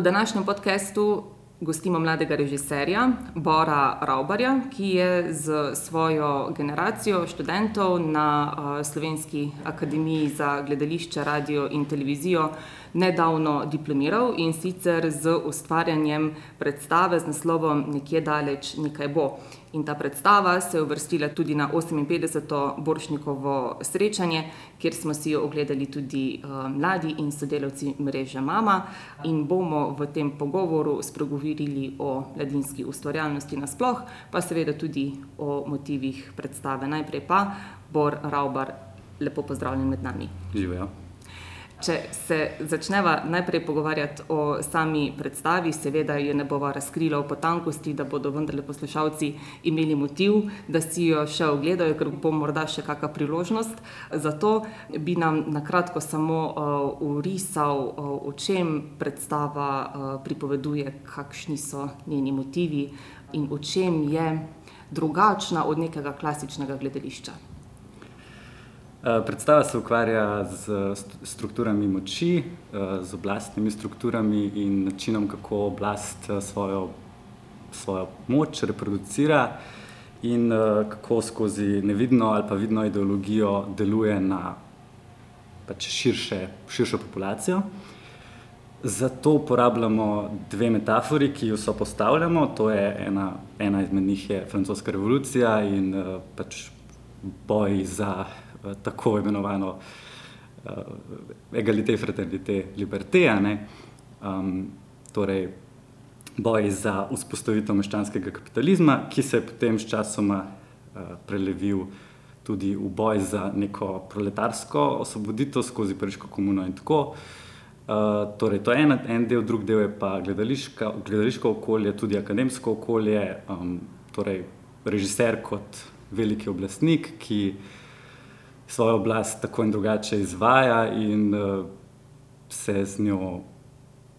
V današnjem podkastu gostimo mladega režiserja Bora Raubarja, ki je z svojo generacijo študentov na Slovenski akademiji za gledališče, radio in televizijo nedavno diplomiral in sicer z ustvarjanjem predstave z naslovom Nekje daleč nekaj bo. In ta predstava se je uvrstila tudi na 58. Borštnikovo srečanje, kjer smo si jo ogledali tudi mladi in sodelavci mreže Mama. In bomo v tem pogovoru spregovorili o mladinski ustvarjalnosti nasploh, pa seveda tudi o motivih predstave. Najprej pa, Bor Ravbar, lepo pozdravljen med nami. Živjo. Če se začneva najprej pogovarjati o sami predstavi, seveda je ne bova razkrila v potankosti, da bodo vendarle poslušalci imeli motiv, da si jo še ogledajo, ker bo morda še kaka priložnost. Zato bi nam na kratko samo orisal, o čem predstava pripoveduje, kakšni so njeni motivi in v čem je drugačna od nekega klasičnega gledališča. Predstava se ukvarja s strukturami moči, z oblastnimi strukturami in načinom, kako oblast svojo, svojo moč reproducira in kako skozi nevidno ali pa vidno ideologijo deluje na pač širše, širšo populacijo. Zato uporabljamo dve metafori, ki ju sopostavljamo, to je ena, ena izmed njih je francoska revolucija in pač boj za tako imenovano egalité, fraternité, liberté, a ne. torej boj za vzpostavitev meščanskega kapitalizma, ki se je potem sčasoma prelevil tudi v boj za neko proletarsko osvoboditev skozi pariško komuno in tako. torej to je en, en del, drugi del je pa gledališka, gledališko okolje, tudi akademsko okolje, torej režiser kot veliki oblastnik, ki svojo oblast tako in drugače izvaja in se z njo,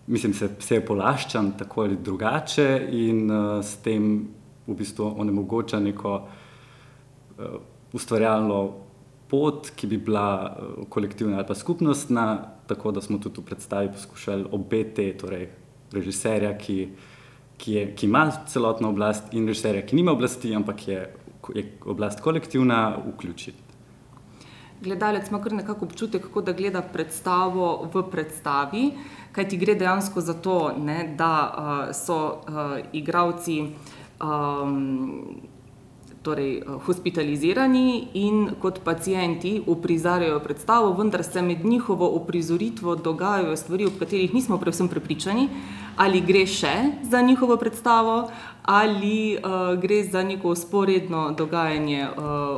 mislim se, se je polaščan tako ali drugače in s tem v bistvu onemogoča neko ustvarjalno pot, ki bi bila kolektivna ali pa skupnostna, tako da smo tudi v predstavi poskušali obe te, torej režiserja, ki, ki je, ki ima celotno oblast, in režiserja, ki nima oblasti, ampak je, je oblast kolektivna, vključiti. Gledalec ima kar nekako občutek, kot da gleda predstavo v predstavi, kajti gre dejansko za to, ne, da so igralci torej hospitalizirani in kot pacienti uprizarjajo predstavo, vendar se med njihovo uprizoritvijo dogajajo stvari, o katerih nismo povsem prepričani, ali gre še za njihovo predstavo ali gre za neko vzporedno dogajanje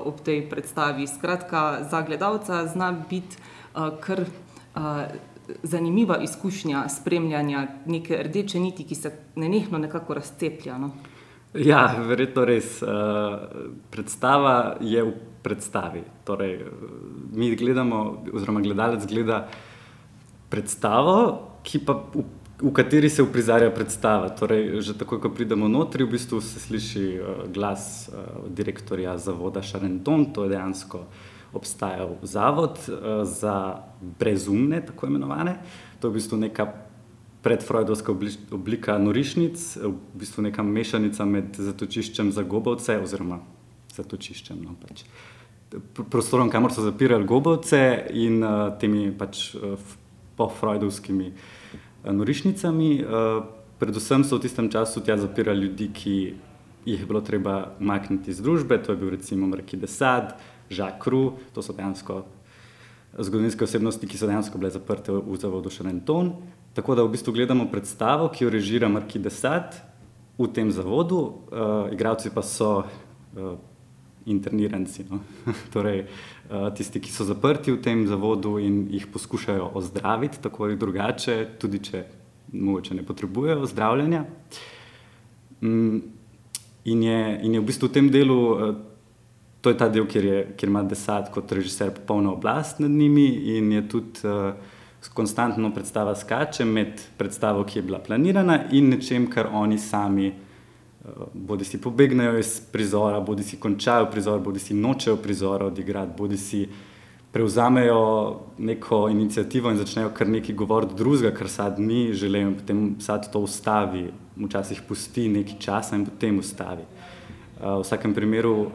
ob tej predstavi. Skratka, za gledalca zna biti kar zanimiva izkušnja spremljanja neke rdeče niti, ki se nenehno nekako razceplja, no. Ja, verjetno res. predstava je v predstavi. Torej mi gledamo oziroma gledalec gleda predstavo, ki pa, v, v kateri se uprizarja predstava. Torej že takoj, ko pridemo notri, v bistvu se sliši glas direktorja zavoda Šarenton, to je dejansko obstajal zavod za brezumne, tako imenovane. To je v bistvu neka predfreudovska oblika norišnic, v bistvu neka mešanica med zatočiščem za gobavce oziroma zatočiščem, no, pač prostorom, kamor so zapirali gobavce, in temi pač po-freudovskimi norišnicami. predvsem so v tistem času tja zapirali ljudi, ki jih je bilo treba umakniti iz družbe, to je bil recimo Marquis de Jacques Roux, to so dejansko zgodovinske osebnosti, ki so dejansko bile zaprte v zavodu Šarenton. Tako da v bistvu gledamo predstavo, ki jo režira Marquis de Sade v tem zavodu, igralci pa so interniranci, no, torej tisti, ki so zaprti v tem zavodu in jih poskušajo ozdraviti tako ali drugače, tudi če mogoče ne potrebujejo zdravljenja. in je, in je v bistvu v tem delu, to je ta del, kjer je, kjer ima de Sade kot režiser popolno oblast nad njimi in je tudi konstantno predstava skače med predstavo, ki je bila planirana, in nečim, kar oni sami bodisi pobegnejo iz prizora bodisi končajo prizor bodisi nočejo prizora odigrati bodisi prevzamejo neko inicijativo in začnejo kar nekaj govoriti drugega, kar sad mi želimo, in potem sad to ustavi, včasih pusti nekaj časa in potem ustavi. Uh, v vsakem primeru uh,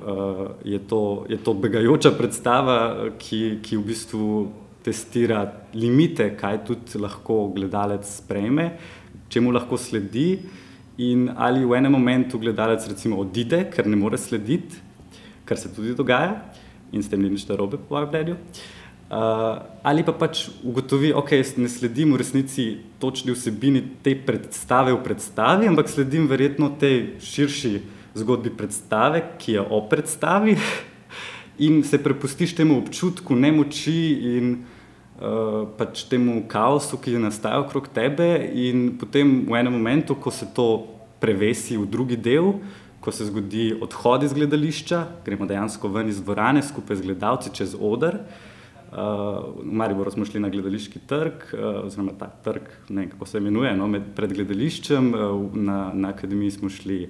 je, to, je to begajoča predstava, ki, ki v bistvu testira limite, kaj tudi lahko gledalec sprejme, čemu lahko sledi, in ali v enem momentu gledalec recimo odide, ker ne more slediti, kar se tudi dogaja in s tem ni nič narobe, po mojem mnenju. Uh, ali pa pač ugotovi, da okay, ne sledim v resnici točni vsebini te predstave v predstavi, ampak sledim verjetno tej širši zgodbi predstave, ki je o predstavi, in se prepustiš temu občutku nemoči in uh, pač temu kaosu, ki je nastajal okrog tebe, in potem v enem momentu, ko se to prevesi v drugi del, ko se zgodi odhod iz gledališča, gremo dejansko ven iz dvorane skupaj z gledalci čez oder. Uh, v Mariboru smo šli na gledališki trg, uh, oziroma ta trg, ne vem kako se imenuje, no, med, pred gledališčem, uh, na, na akademiji smo šli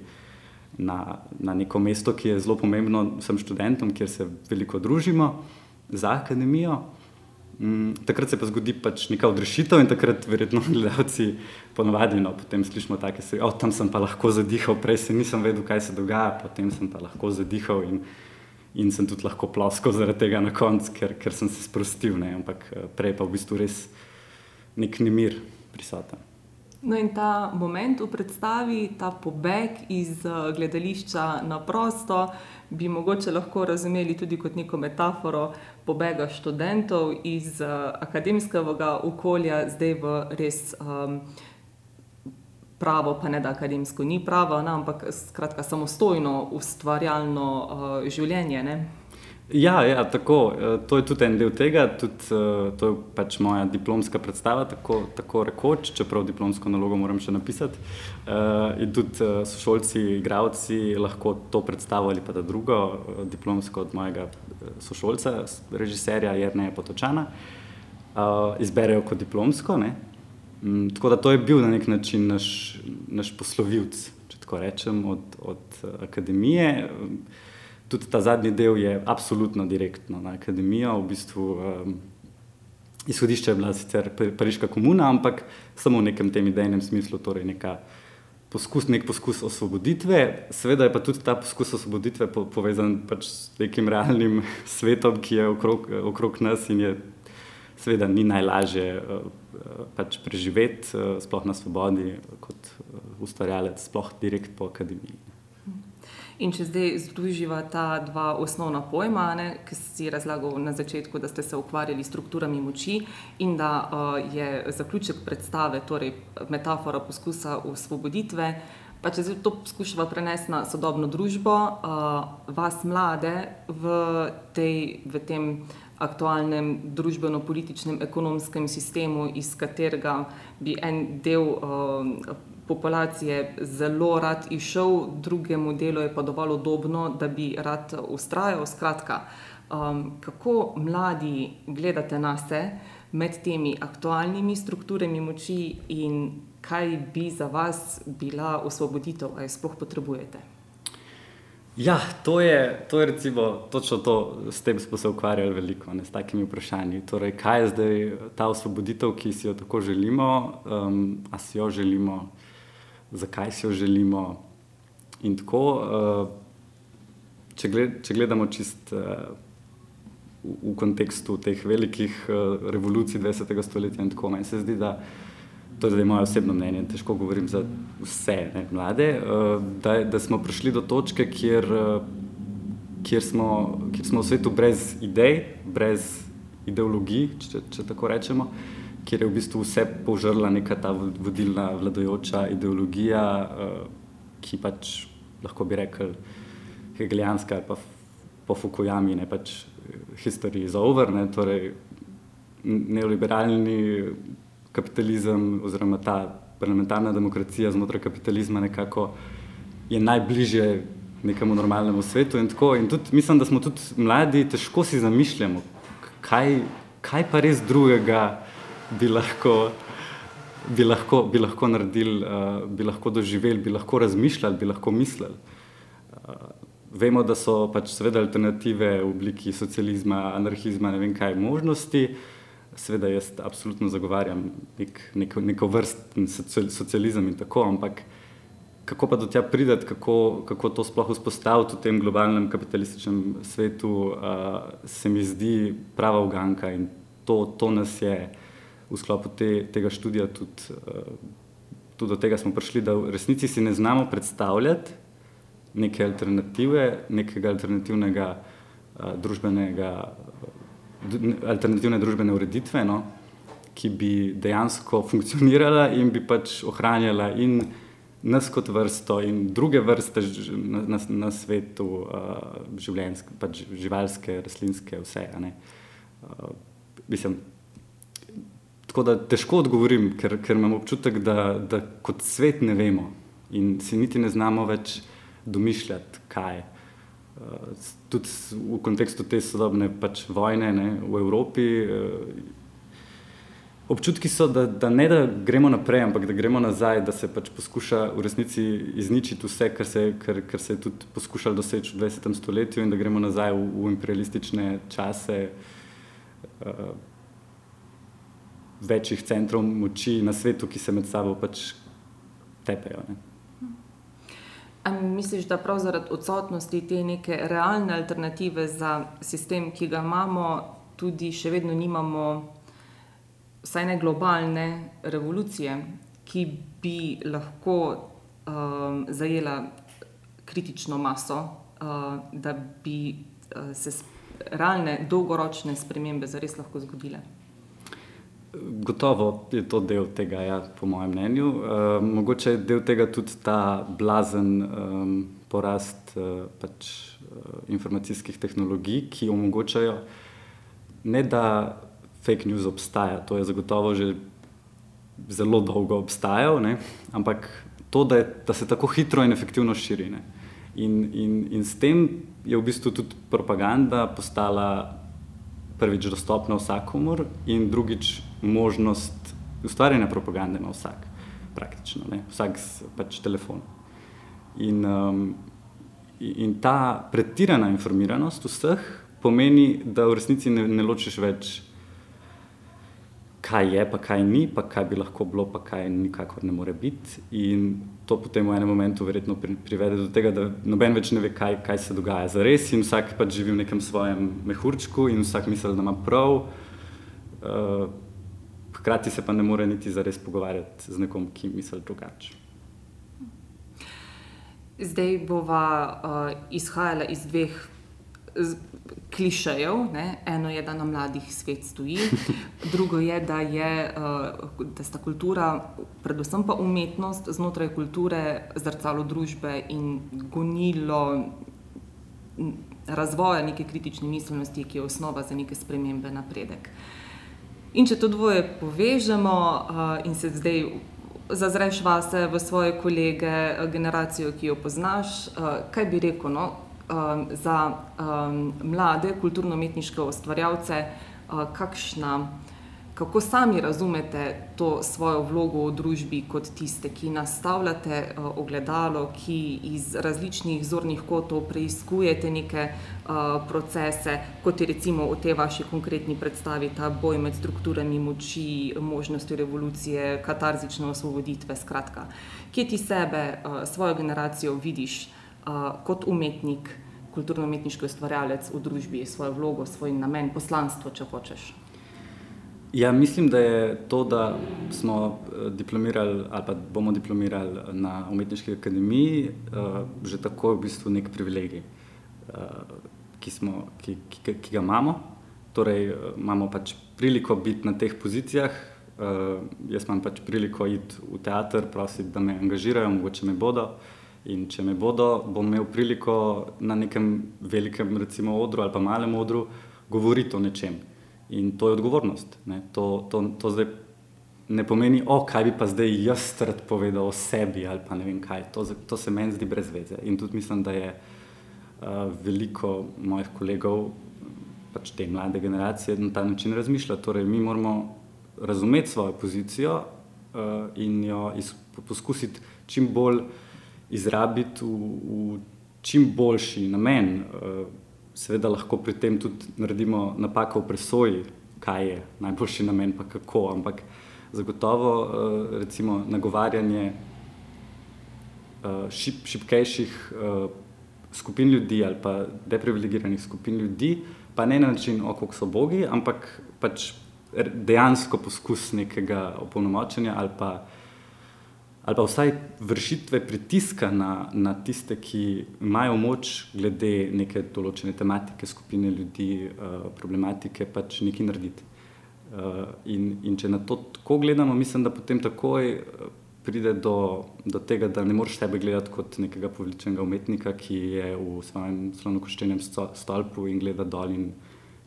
na, na neko mesto, ki je zelo pomembno vsem študentom, kjer se veliko družimo za akademijo. Mm, takrat se pa zgodi pač neka odrešitev in takrat verjetno gledalci ponovadi no, potem slišimo take stvari, oh, tam sem pa lahko zadihal, prej se nisem vedel, kaj se dogaja, potem sem pa lahko zadihal in, in sem tudi lahko ploskal zaradi tega na koncu, ker, ker sem se sprostil, ne, ampak eh, prej pa v bistvu res nek nemir prisoten. No, in ta moment v predstavi, ta pobeg iz eh, gledališča na prosto, bi mogoče lahko razumeli tudi kot neko metaforo pobega študentov iz uh, akademskega okolja, zdaj v res um, pravo, pa ne da akademsko ni pravo, ne, ampak skratka samostojno, ustvarjalno uh, življenje. Ne. Ja, ja tako, eh, to je tudi en del tega, tudi, uh, to je pač moja diplomska predstava, tako, tako rekoč, čeprav diplomsko nalogo moram še napisati. Uh, in tudi sošolci, igravci lahko to predstavo ali pa da drugo diplomsko od mojega sošolca, režiserja Jrneja Potočana, izberejo kot diplomsko. Um, tako da to je bil na nek način naš, naš poslovilc, če tako rečem, od, od akademije. Tudi ta zadnji del je absolutno direktno na akademijo. V bistvu, um, izhodišče je bila sicer Pariška komuna, ampak samo v nekem tem idejnem smislu, torej neka poskus, nek poskus osvoboditve. Seveda je pa tudi ta poskus osvoboditve po, povezan pač s nekim realnim svetom, ki je okrog, okrog nas in je. Seveda ni najlažje uh, pač preživeti, uh, sploh na svobodi, kot uh, ustvarjalec, sploh direkt po akademiji. In če zdaj združiva ta dva osnovna pojma, ne, ki si razlagal na začetku, da ste se ukvarjali s strukturami moči in da uh, je zaključek predstave, torej metafora poskusa osvoboditve. Pa če to poskušamo prenesti na sodobno družbo, uh, vas mlade v, tej, v tem aktualnem družbeno-političnem ekonomskem sistemu, iz katerega bi en del uh, populacije zelo rad išel, drugemu delu je pa dovolj udobno, da bi rad ustrajal. Skratka, um, kako mladi gledate na se med temi aktualnimi strukturami moči in kaj bi za vas bila osvoboditev, kaj sploh potrebujete? Ja, to je, to je recimo, točno to, s tem smo se ukvarjali veliko, ne, s takimi vprašanji. Torej, kaj je zdaj ta osvoboditev, ki si jo tako želimo, um, a si jo želimo zakaj si jo želimo. In tako, uh, če, gled, če gledamo čist uh, v, v kontekstu teh velikih uh, revolucij 20. stoletja, in tako meni se zdi, da to je zdaj moje osebno mnenje, težko govorim za vse ne, mlade, uh, da, da smo prišli do točke, kjer, uh, kjer, smo, kjer smo v svetu brez idej, brez ideologij, če, če tako rečemo. Uh, kjer je v bistvu vse požrla neka ta vodilna vladajoča ideologija, uh, ki pač lahko bi rekel hegelijanska, pa po Fukuyami, ne pač history is over, ne, torej neoliberalni kapitalizem oziroma ta parlamentarna demokracija znotraj kapitalizma nekako je najbližje nekemu normalnemu svetu in tako. In tudi mislim, da smo tudi mladi, težko si zamišljamo, kaj, kaj pa res drugega bi lahko, bi lahko, bi lahko naredili, uh, bi lahko doživeli, bi lahko razmišljali, bi lahko mislili. Uh, vemo, da so pač seveda alternative v obliki socializma, anarhizma, ne vem kaj možnosti. Seveda jaz absolutno zagovarjam nek, neko, neko vrstni socializem in tako, ampak kako pa do tja prideti, kako, kako to sploh vzpostaviti v tem globalnem kapitalističnem svetu, uh, se mi zdi prava uganka in to, to nas je v sklopu te, tega študija tudi, uh, tudi do tega smo prišli, da v resnici si ne znamo predstavljati neke alternative, nekega alternativnega uh, družbenega alternativne družbene ureditve, no, ki bi dejansko funkcionirala in bi pač ohranjala in nas kot vrsto in druge vrste na, na, na svetu, uh, življenjske, pač živalske, rastlinske, vse. Uh, mislim, tako da težko odgovorim, ker, ker imam občutek, da, da kot svet ne vemo in si niti ne znamo več domišljati, kaj je. Eh, tudi v kontekstu te sodobne pač vojne ne, v Evropi. Eh, občutki so, da, da ne da gremo naprej, ampak da gremo nazaj, da se pač poskuša v resnici izničiti vse, kar se, kar, kar se je tudi poskušalo doseči v 20. stoletju, in da gremo nazaj v, v imperialistične čase uh, večjih centrov moči na svetu, ki se med sabo pač tepejo. Ne. Ali misliš, da prav zaradi odsotnosti te neke realne alternative za sistem, ki ga imamo, tudi še vedno nimamo, vsaj ne globalne revolucije, ki bi lahko um, zajela kritično maso, uh, da bi uh, se realne, dolgoročne spremembe zares lahko zgodile? Gotovo je to del tega, ja, po mojem mnenju. Uh, mogoče je del tega tudi ta blazen um, porast uh, pač, uh, informacijskih tehnologij, ki omogočajo, ne da fake news obstaja, to je zagotovo že zelo dolgo obstajal, ne? ampak to, da, je, da se tako hitro in efektivno širi. In, in, in s tem je v bistvu tudi propaganda postala prvič dostopna vsakomur in drugič možnost ustvarjanja propagande ima vsak, praktično, ne? vsak s pač telefonom. In, um, in ta pretirana informiranost vseh pomeni, da v resnici ne, ne ločiš več, kaj je, pa kaj ni, pa kaj bi lahko bilo, pa kaj nikakor ne more biti. In to potem v enem momentu verjetno pri, privede do tega, da noben več ne ve, kaj, kaj se dogaja za res in vsak pač živi v nekem svojem mehurčku in vsak misli, da ima prav. Uh, hkrati se pa ne more niti za res pogovarjati z nekom, ki misli drugače. Zdaj bova uh, izhajala iz dveh klišejev. Ne? Eno je, da na mladih svet stoji, drugo je, da je uh, da sta kultura, predvsem pa umetnost znotraj kulture, zrcalo družbe in gonilo razvoja neke kritične miselnosti, ki je osnova za neke spremembe, napredek. In če to dvoje povežemo uh, in se zdaj zazreš vase v svoje kolege, generacijo, ki jo poznaš, uh, kaj bi rekel no, um, za um, mlade kulturno-umetniške ustvarjalce, uh, kakšna kako sami razumete to svojo vlogo v družbi, kot tiste, ki nastavljate uh, ogledalo, ki iz različnih zornih kotov preizkujete neke uh, procese, kot je recimo v tej vaši konkretni predstavi ta boj med strukturami moči, možnostjo revolucije, katarzične osvoboditve. Skratka, kje ti sebe, uh, svojo generacijo vidiš kot umetnik, kulturno-umetniški ustvarjalec v družbi, svojo vlogo, svoj namen, poslanstvo, če hočeš. Ja, mislim, da je to, da smo eh, diplomirali ali pa bomo diplomirali na umetniški akademiji, eh, že tako v bistvu nek privilegij, eh, ki, smo, ki, ki, ki ga imamo. Torej, imamo pač priliko biti na teh pozicijah. Jaz imam pač priliko iti v teater, prositi, da me angažirajo, mogoče me bodo. In če me bodo, bom imel priliko na nekem velikem, recimo, odru ali pa malem odru govoriti o nečem. In to je odgovornost. To, to, to zdaj ne pomeni, o, kaj bi pa zdaj jaz rad povedal o sebi ali pa ne vem kaj. To, to se meni zdi brez veze. In tudi mislim, da je uh, veliko mojih kolegov, pač te mlade generacije, na ta način razmišlja. Torej, mi moramo razumeti svojo pozicijo uh, in jo poskusiti čim bolj izrabiti v, v čim boljši namen. Uh, seveda lahko pri tem tudi naredimo napako v presoji, kaj je najboljši namen, pa kako. Ampak zagotovo uh, recimo nagovarjanje uh, šip, šipkejših skupin ljudi ali pa deprivilegiranih skupin ljudi, pa ne na način, kako so bogi, ampak pač dejansko poskus nekega opolnomočenja ali pa ali pa vsaj vršitve pritiska na, na tiste, ki imajo moč glede neke določene tematike, skupine ljudi, uh, problematike, pač nekaj narediti. Uh, in, in če na to tako gledamo, mislim, da potem takoj eh, pride do, do tega, da ne moreš tebe gledati kot nekega povličenega umetnika, ki je v svojem slonokoščenem stolpu in gleda dol in,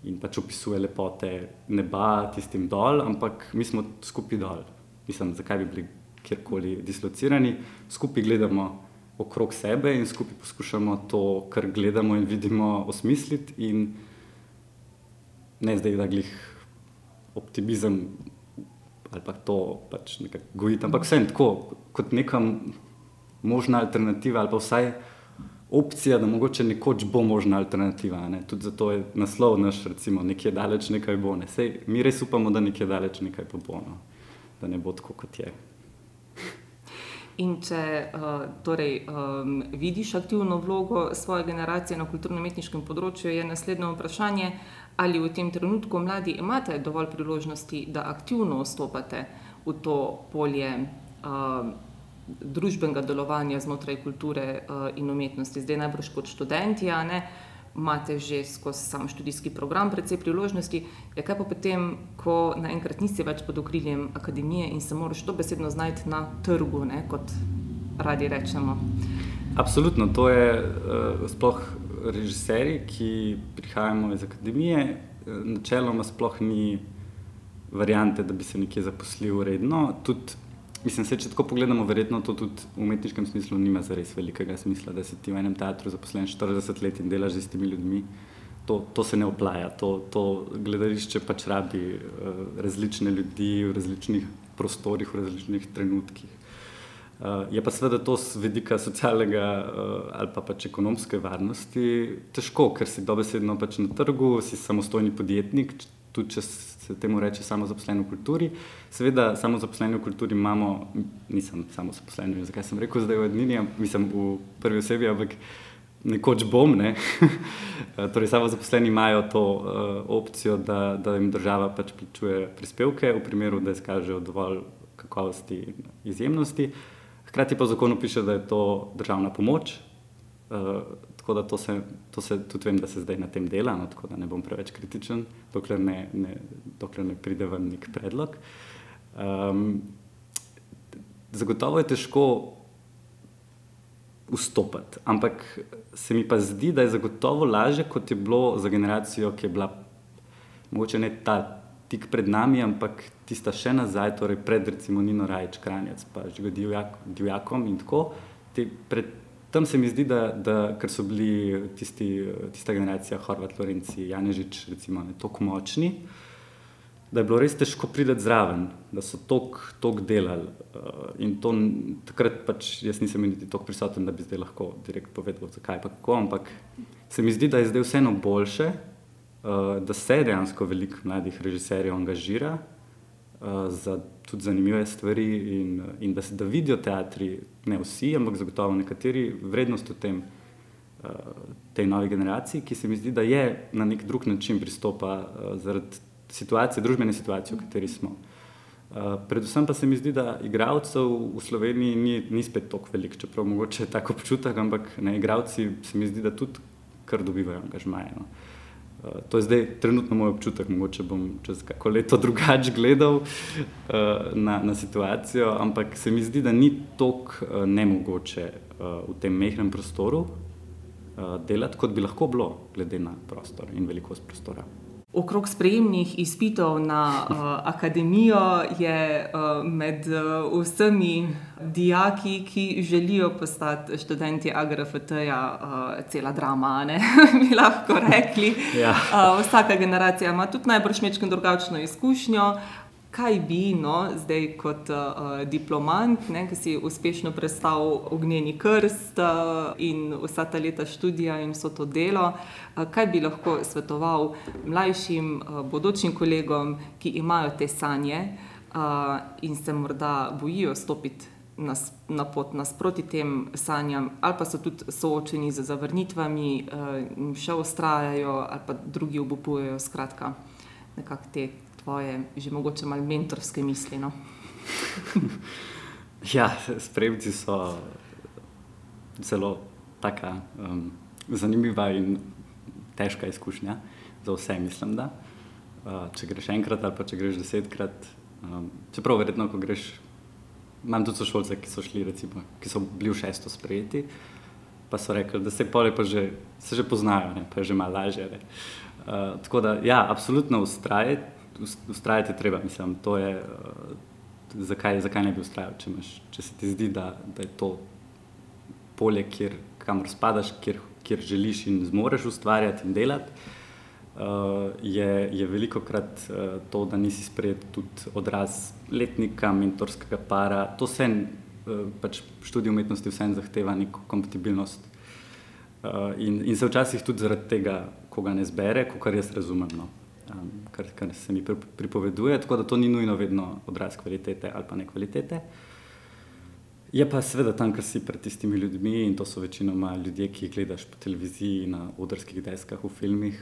in pač opisuje lepote neba tistim dol, ampak mi smo skupaj dol. Mislim, zakaj bi bili kjerkoli dislocirani, skupaj gledamo okrog sebe in skupaj poskušamo to, kar gledamo in vidimo, osmisliti. In ne zdaj, da glih optimizem ali pa to pač nekako gojiti, ampak vsem tako, kot neka možna alternativa ali pa vsaj. Opcija, da mogoče nekoč bo možna alternativa. Ne? Tudi zato je naslov naš, recimo, nekje daleč nekaj bo. Ne? Sej, mi res upamo, da nekje daleč nekaj bo, no? da ne bo tako, kot je. In če uh, torej, um, vidiš aktivno vlogo svoje generacije na kulturno-umetniškem področju, je naslednje vprašanje, ali v tem trenutku mladi imate dovolj priložnosti, da aktivno vstopate v to polje uh, družbenega delovanja znotraj kulture uh, in umetnosti. Zdaj najbrž kot študenti, a ne. Uh, imate že skozi sam študijski program precej priložnosti. Ja, kaj pa potem, ko naenkrat nisi več pod okriljem akademije in se moraš to besedno znajti na trgu, ne, kot radi rečemo? Absolutno, to je uh, sploh režiserji, ki prihajamo iz akademije, uh, načeloma sploh ni variante, da bi se nekje zaposlil redno. Tudi Mislim, se, če tako pogledamo, verjetno to tudi v umetniškem smislu nima za res velikega smisla, da si ti v enem teatru zaposlen 40 let in delaš z istimi ljudmi. To, to se ne oplaja, to, to gledališče pač rabi uh, različne ljudi v različnih prostorih, v različnih trenutkih. Uh, je pa seveda to z vidika socialnega uh, ali pa pač ekonomske varnosti težko, ker si dobesedno pač na trgu, si samostojni podjetnik, tudi če se temu reče samo zaposleno v kulturi. Seveda, samo zaposleno v kulturi imamo, nisem samo zaposleno, zakaj sem rekel zdaj v Ednini, mislim v prvi osebi, ampak nekoč bom. Ne? torej, samo zaposleni imajo to uh, opcijo, da, da jim država pač plačuje prispevke, v primeru, da izkažejo dovolj kakovosti in izjemnosti. Hkrati pa v zakonu piše, da je to državna pomoč. Uh, Tako da to se, to se tudi vem, da se zdaj na tem dela, no, tako da ne bom preveč kritičen, dokler ne, ne, dokler ne pride ven nek predlog. Um, zagotovo je težko vstopiti, ampak se mi pa zdi, da je zagotovo lažje, kot je bilo za generacijo, ki je bila mogoče ne ta tik pred nami, ampak tista še nazaj, torej pred recimo Nino Rajč, Kranjac, pa že divjak, divjakom in tako. Te, pred tam se mi zdi, da, da ker so bili tisti, tista generacija, Horvat, Lorenci, Janežič, recimo, tako močni, da je bilo res težko priti zraven, da so tok delali. Uh, in to, takrat pač jaz nisem niti tako prisoten, da bi zdaj lahko direkt povedal, zakaj pa kako. Ampak se mi zdi, da je zdaj vseeno boljše, uh, da se dejansko veliko mladih režiserjev angažira za tudi zanimive stvari in, in da da vidijo teatri, ne vsi, ampak zagotovo nekateri, vrednost v tem, uh, tej novi generaciji, ki se mi zdi, da je na nek drug način pristopa uh, zaradi situacije, družbene situacije, v kateri smo. Uh, predvsem pa se mi zdi, da igralcev v Sloveniji ni, ni spet tako velik, čeprav mogoče tako občutek, ampak ne, igravci se mi zdi, da tudi kar dobivajo angažmaje. No. Uh, Eh, to je zdaj trenutno moj občutek, mogoče bom čez kako leto drugače gledal uh, na, na situacijo, ampak se mi zdi, da ni tako uh, nemogoče uh, v tem mehkem prostoru uh, delati, kot bi lahko bilo, glede na prostor in velikost prostora. Okrog sprejemnih izpitov na uh, akademijo je uh, med uh, vsemi dijaki, ki želijo postati študenti AGRFT-ja, uh, cela drama, ne bi lahko rekli. Ja. Uh, vsaka generacija ima tudi najbrž mečkim drugačno izkušnjo. Kaj bi, no, zdaj kot uh, diplomant, ne, ki si uspešno prestal ognjeni krst uh, in vsa ta leta študija in vso to delo, uh, kaj bi lahko svetoval mlajšim, uh, bodočim kolegom, ki imajo te sanje uh, in se morda bojijo stopiti. Na, na pot nasproti tem sanjam, ali pa so tudi soočeni z zavrnitvami, in še ustrajajo, ali pa drugi obupujejo, skratka, nekako te tvoje, že mogoče malo mentorske misli. No? ja, spremci so zelo taka um, zanimiva in težka izkušnja za vse, mislim. Da. Uh, če greš enkrat ali pa če greš desetkrat, um, čeprav verjetno, ko greš, imam tudi sošolce, ki so šli, recimo, ki so bili v šesto sprejeti. Pa so rekli, da se pole pa že, se že poznajo, ne, pa je že malo lažje. Uh, tako da, ja, absolutno ustrajati ustrajati treba. Mislim, je, uh, zakaj, zakaj ne bi ustrajal, če, imaš, če se ti zdi, da, da je to polje, kjer, kamor spadaš, kjer, kjer želiš in zmoreš ustvarjati in delati. Uh, je, je veliko krat uh, to, da nisi sprejet tudi odraz letnika, mentorskega para. To vse, uh, pač študij umetnosti, vse zahteva neko kompatibilnost. Uh, in, in se včasih tudi zaradi tega, ko ga ne zbere, kot jaz razumem. No um, kar, kar se mi pripoveduje, tako da to ni nujno vedno odraz kvalitete ali pa ne kvalitete. Je pa seveda tam, kar si pred tistimi ljudmi in to so večinoma ljudje, ki jih gledaš po televiziji, na odrskih deskah, v filmih,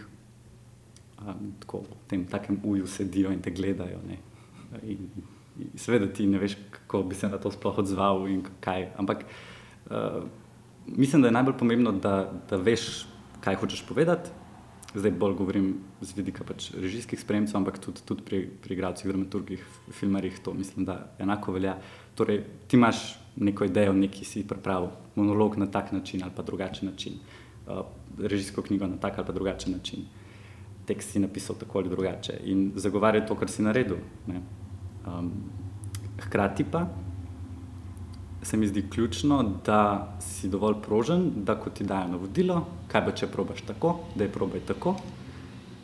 um, tako v tem takem uju sedijo in te gledajo. Ne. In, in seveda ti ne veš, kako bi se na to sploh odzval in kaj. Ampak uh, mislim, da je najbolj pomembno, da, da veš, kaj hočeš povedati zdaj bolj govorim z vidika pač režijskih spremcev, ampak tudi, tudi pri, pri igralcih, dramaturgih, filmarjih to mislim, da enako velja. Torej, ti imaš neko idejo, neki si pripravil monolog na tak način ali pa drugačen način, uh, režijsko knjigo na tak ali pa drugačen način, tekst si napisal tako ali drugače in zagovarjati to, kar si naredil. Um, hkrati pa se mi zdi ključno, da si dovolj prožen, da ko ti dajo navodilo, kaj pa če probaš tako, da je probaj tako,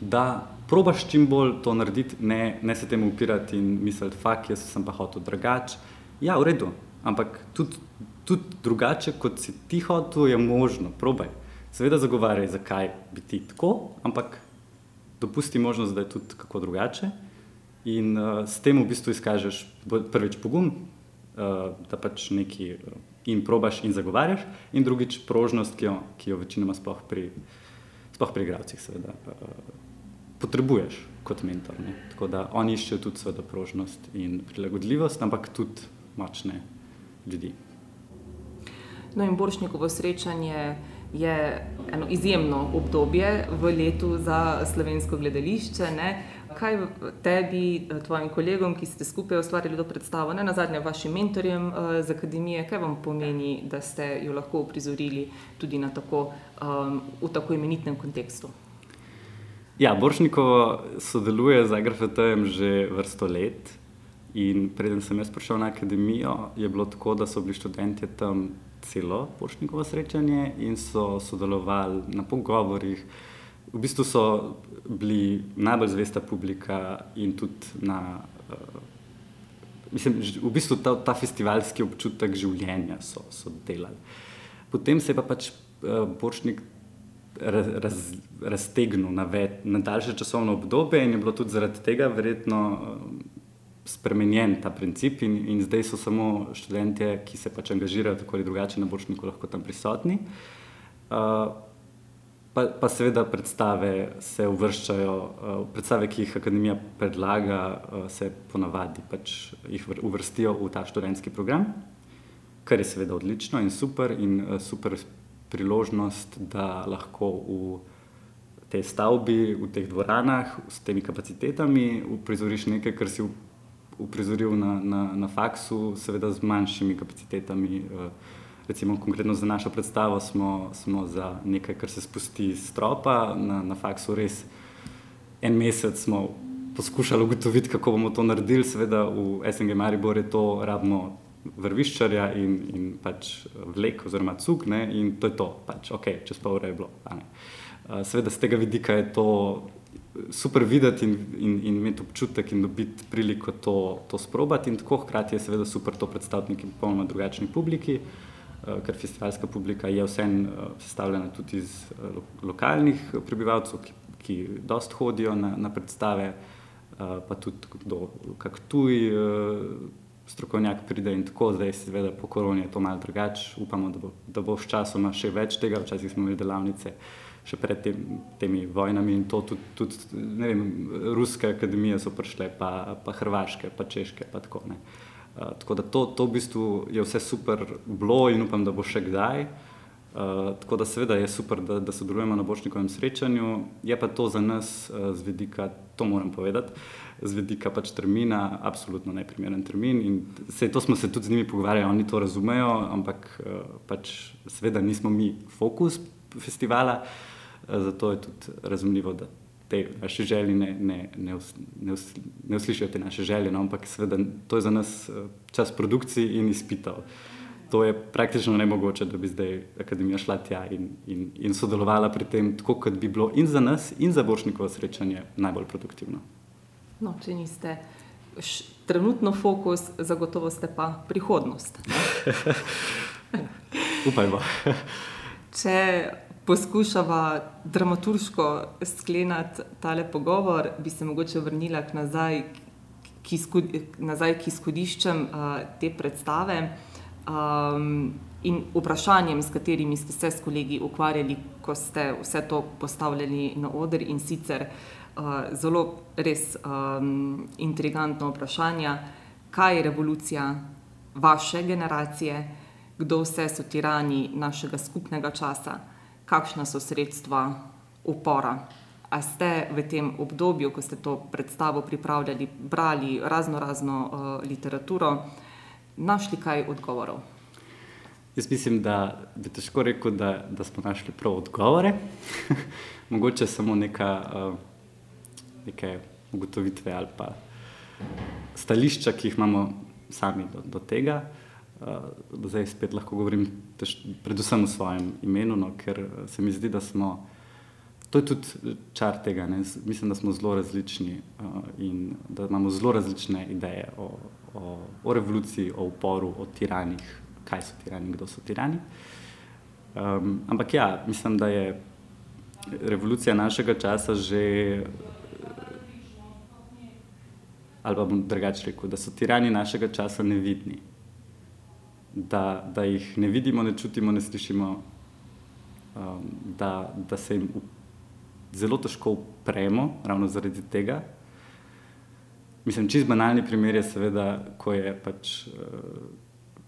da probaš čim bolj to narediti, ne, ne se temu upirati in misliti, fak, jaz sem pa hotel drugače. Ja, v redu, ampak tudi, tudi drugače, kot si ti hotel, je možno, probaj. Seveda zagovarjaj, zakaj bi ti tako, ampak dopusti možnost, da je tudi kako drugače. In uh, s tem v bistvu izkažeš prvič pogum, da pač nekaj uh, in probaš in zagovarjaš, in drugič prožnost, ki jo, ki jo večinoma sploh pri, sploh pri igralcih seveda, uh, potrebuješ kot mentor. Ne? Tako da oni iščejo tudi seveda prožnost in prilagodljivost, ampak tudi močne ljudi. No in Boršnikovo srečanje je eno izjemno obdobje v letu za slovensko gledališče. Ne? kaj tebi, tvojim kolegom, ki ste skupaj ustvarjali to predstavo, ne na zadnje vašim mentorjem uh, z akademije, kaj vam pomeni, da ste jo lahko uprizorili tudi tako, um, v tako imenitnem kontekstu? Ja, Boršnikovo sodeluje z AGRFT-jem že vrsto let. In preden sem jaz prišel na akademijo, je bilo tako, da so bili študenti tam celo Boršnikovo srečanje in so sodelovali na pogovorih, v bistvu so bili najbolj zvesta publika in tudi na. Uh, mislim, v bistvu ta, ta festivalski občutek življenja so, so delali. Potem se je pa pač uh, Boršnik raz, raztegnil na, ve, na daljše časovno obdobje in je bilo tudi zaradi tega verjetno uh, spremenjen ta princip, in, in zdaj so samo študenti, ki se pač angažirajo tako ali drugače na Boršniku, lahko tam prisotni. Uh, Pa, pa seveda predstave se uvrščajo, uh, predstave, ki jih akademija predlaga, uh, se ponavadi pač jih uvrstijo v ta študentski program, kar je seveda odlično in super, in uh, super priložnost, da lahko v tej stavbi, v teh dvoranah, s temi kapacitetami uprizoriš nekaj, kar si uprizoril na, na, na faksu, seveda z manjšimi kapacitetami. Uh, recimo konkretno za našo predstavo smo, smo za nekaj, kar se spusti iz stropa na, na faksu res en mesec smo poskušali ugotoviti, kako bomo to naredili. Seveda v SNG Maribor je to rabno vrviščarja in, in pač vlek oziroma cuk ne? in to je to, pač ok, čez pol ure je bilo. Seveda z tega vidika je to super videti in, in, in imeti občutek in dobiti priliko to, to sprobati. In tako hkrati je seveda super to predstaviti neki popolnoma drugačni publiki, uh, ker festivalska publika je vseeno uh, sestavljena tudi iz uh, lokalnih prebivalcev, ki, ki dost hodijo na, na predstave, uh, pa tudi kdo, kak tuj. Uh, Strokovnjak pride in tako, zdaj se seveda po koroni je to malo drugače. Upamo, da bo, da bo s časom še več tega. Včasih smo imeli delavnice uh, še pred tem, temi vojnami in to tudi, tudi ne vem, ruske akademije so prišle, pa, pa hrvaške, pa češke. Pa tako, uh, tako da to, to v bistvu je vse super bilo in upam, da bo še kdaj. Uh, tako da seveda je super, da, da sodelujemo na bočnikovem srečanju, je pa to za nas uh, z vidika, to moram povedati, z vidika pač termina, absolutno neprimeren termin in se, to smo se tudi z njimi pogovarjali, oni to razumejo, ampak uh, pač seveda nismo mi fokus festivala, uh, zato je tudi razumljivo, da te naše želje ne, ne, ne, ne, ne uslišijo te naše želje, no, ampak seveda to je za nas eh, čas produkcij in izpitev. To je praktično nemogoče, da bi zdaj akademija šla tja in, in, in sodelovala pri tem, tako kot bi bilo in za nas, in za Bošnikovo srečanje najbolj produktivno. No, če niste š, trenutno fokus, zagotovo ste pa prihodnost. Upajmo. če poskušava dramaturško skleniti tale pogovor, bi se mogoče vrnila k nazaj, k, izkud, nazaj k izhodiščem uh, te predstave. Um, in vprašanjem, s katerimi ste se s kolegi ukvarjali, ko ste vse to postavljali na oder in sicer uh, zelo res um, intrigantno vprašanje, kaj je revolucija vaše generacije, kdo vse so tirani našega skupnega časa kakšna so sredstva upora. A ste v tem obdobju, ko ste to predstavo pripravljali, brali razno razno uh, literaturo, našli kaj odgovorov? Jaz mislim, da bi težko rekel, da, da smo našli prav odgovore. Mogoče samo neka, uh, neke ugotovitve ali pa stališča, ki jih imamo sami do, do tega. Uh, zdaj spet lahko govorim, tež, predvsem v svojem imenu, no, ker eh, se mi zdi, da smo. To je tudi čar tega. Ne? Mislim, da smo zelo različni uh, in da imamo zelo različne ideje o, o, o revoluciji, o uporu, o tiranih, kaj so tirani, kdo so tirani. Um, ampak ja, mislim, da je revolucija našega časa že. Ali pa bom drugače rekel, da so tirani našega časa nevidni da, da jih ne vidimo, ne čutimo, ne slišimo, um, da, da se jim zelo težko upremo, ravno zaradi tega. Mislim, čist banalni primer je, seveda, ko je pač. Uh,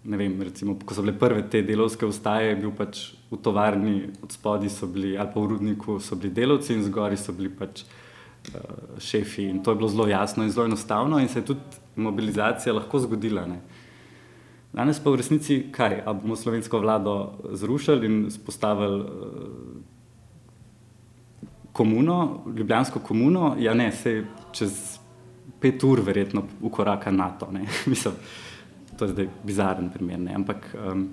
Ne vem, recimo, ko so bile prve te delovske ustaje, je bil pač v tovarni od spodaj, ali pa v rudniku, so bili delavci in zgori so bili pač uh, šefi. In to je bilo zelo jasno in zelo enostavno, in se je tudi mobilizacija lahko zgodila. Uh, Danes pa v resnici kaj? Ali bomo slovensko vlado zrušili in spostavili uh, komuno, ljubljansko komuno? Ja, ne, se čez pet ur verjetno ukoraka NATO. Mislim, to je zdaj bizaren primer. Ne? Ampak um,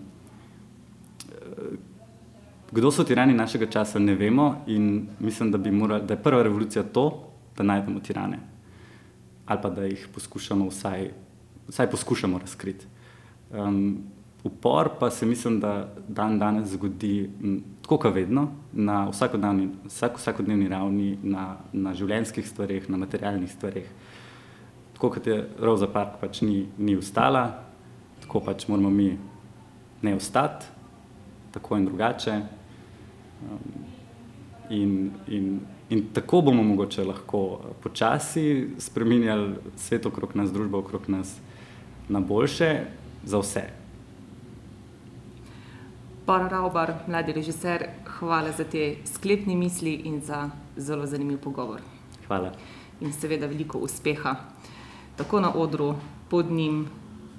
kdo so tirani našega časa, ne vemo in mislim, da, mora, da je prva revolucija to, da najdemo tirane ali pa da jih poskušamo vsaj, vsaj poskušamo razkriti. Um, upor pa se mislim, da dan danes zgodi m, tako, kot vedno, na vsakodnevni, vsak, vsakodnevni ravni, na, na življenjskih stvarih, na materialnih stvarih. Tako kot je Rosa Park pač ni, ni ustala, tako pač moramo mi ne ostati, tako in drugače. Um, in, in, in tako bomo mogoče lahko počasi spremenjali svet okrog nas, družbo okrog nas na boljše za vse. Par Raubar, mladi režiser, hvala za te sklepne misli in za zelo zanimiv pogovor. Hvala. In seveda veliko uspeha, tako na odru, pod njim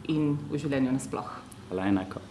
in v življenju nasploh. Hvala enako.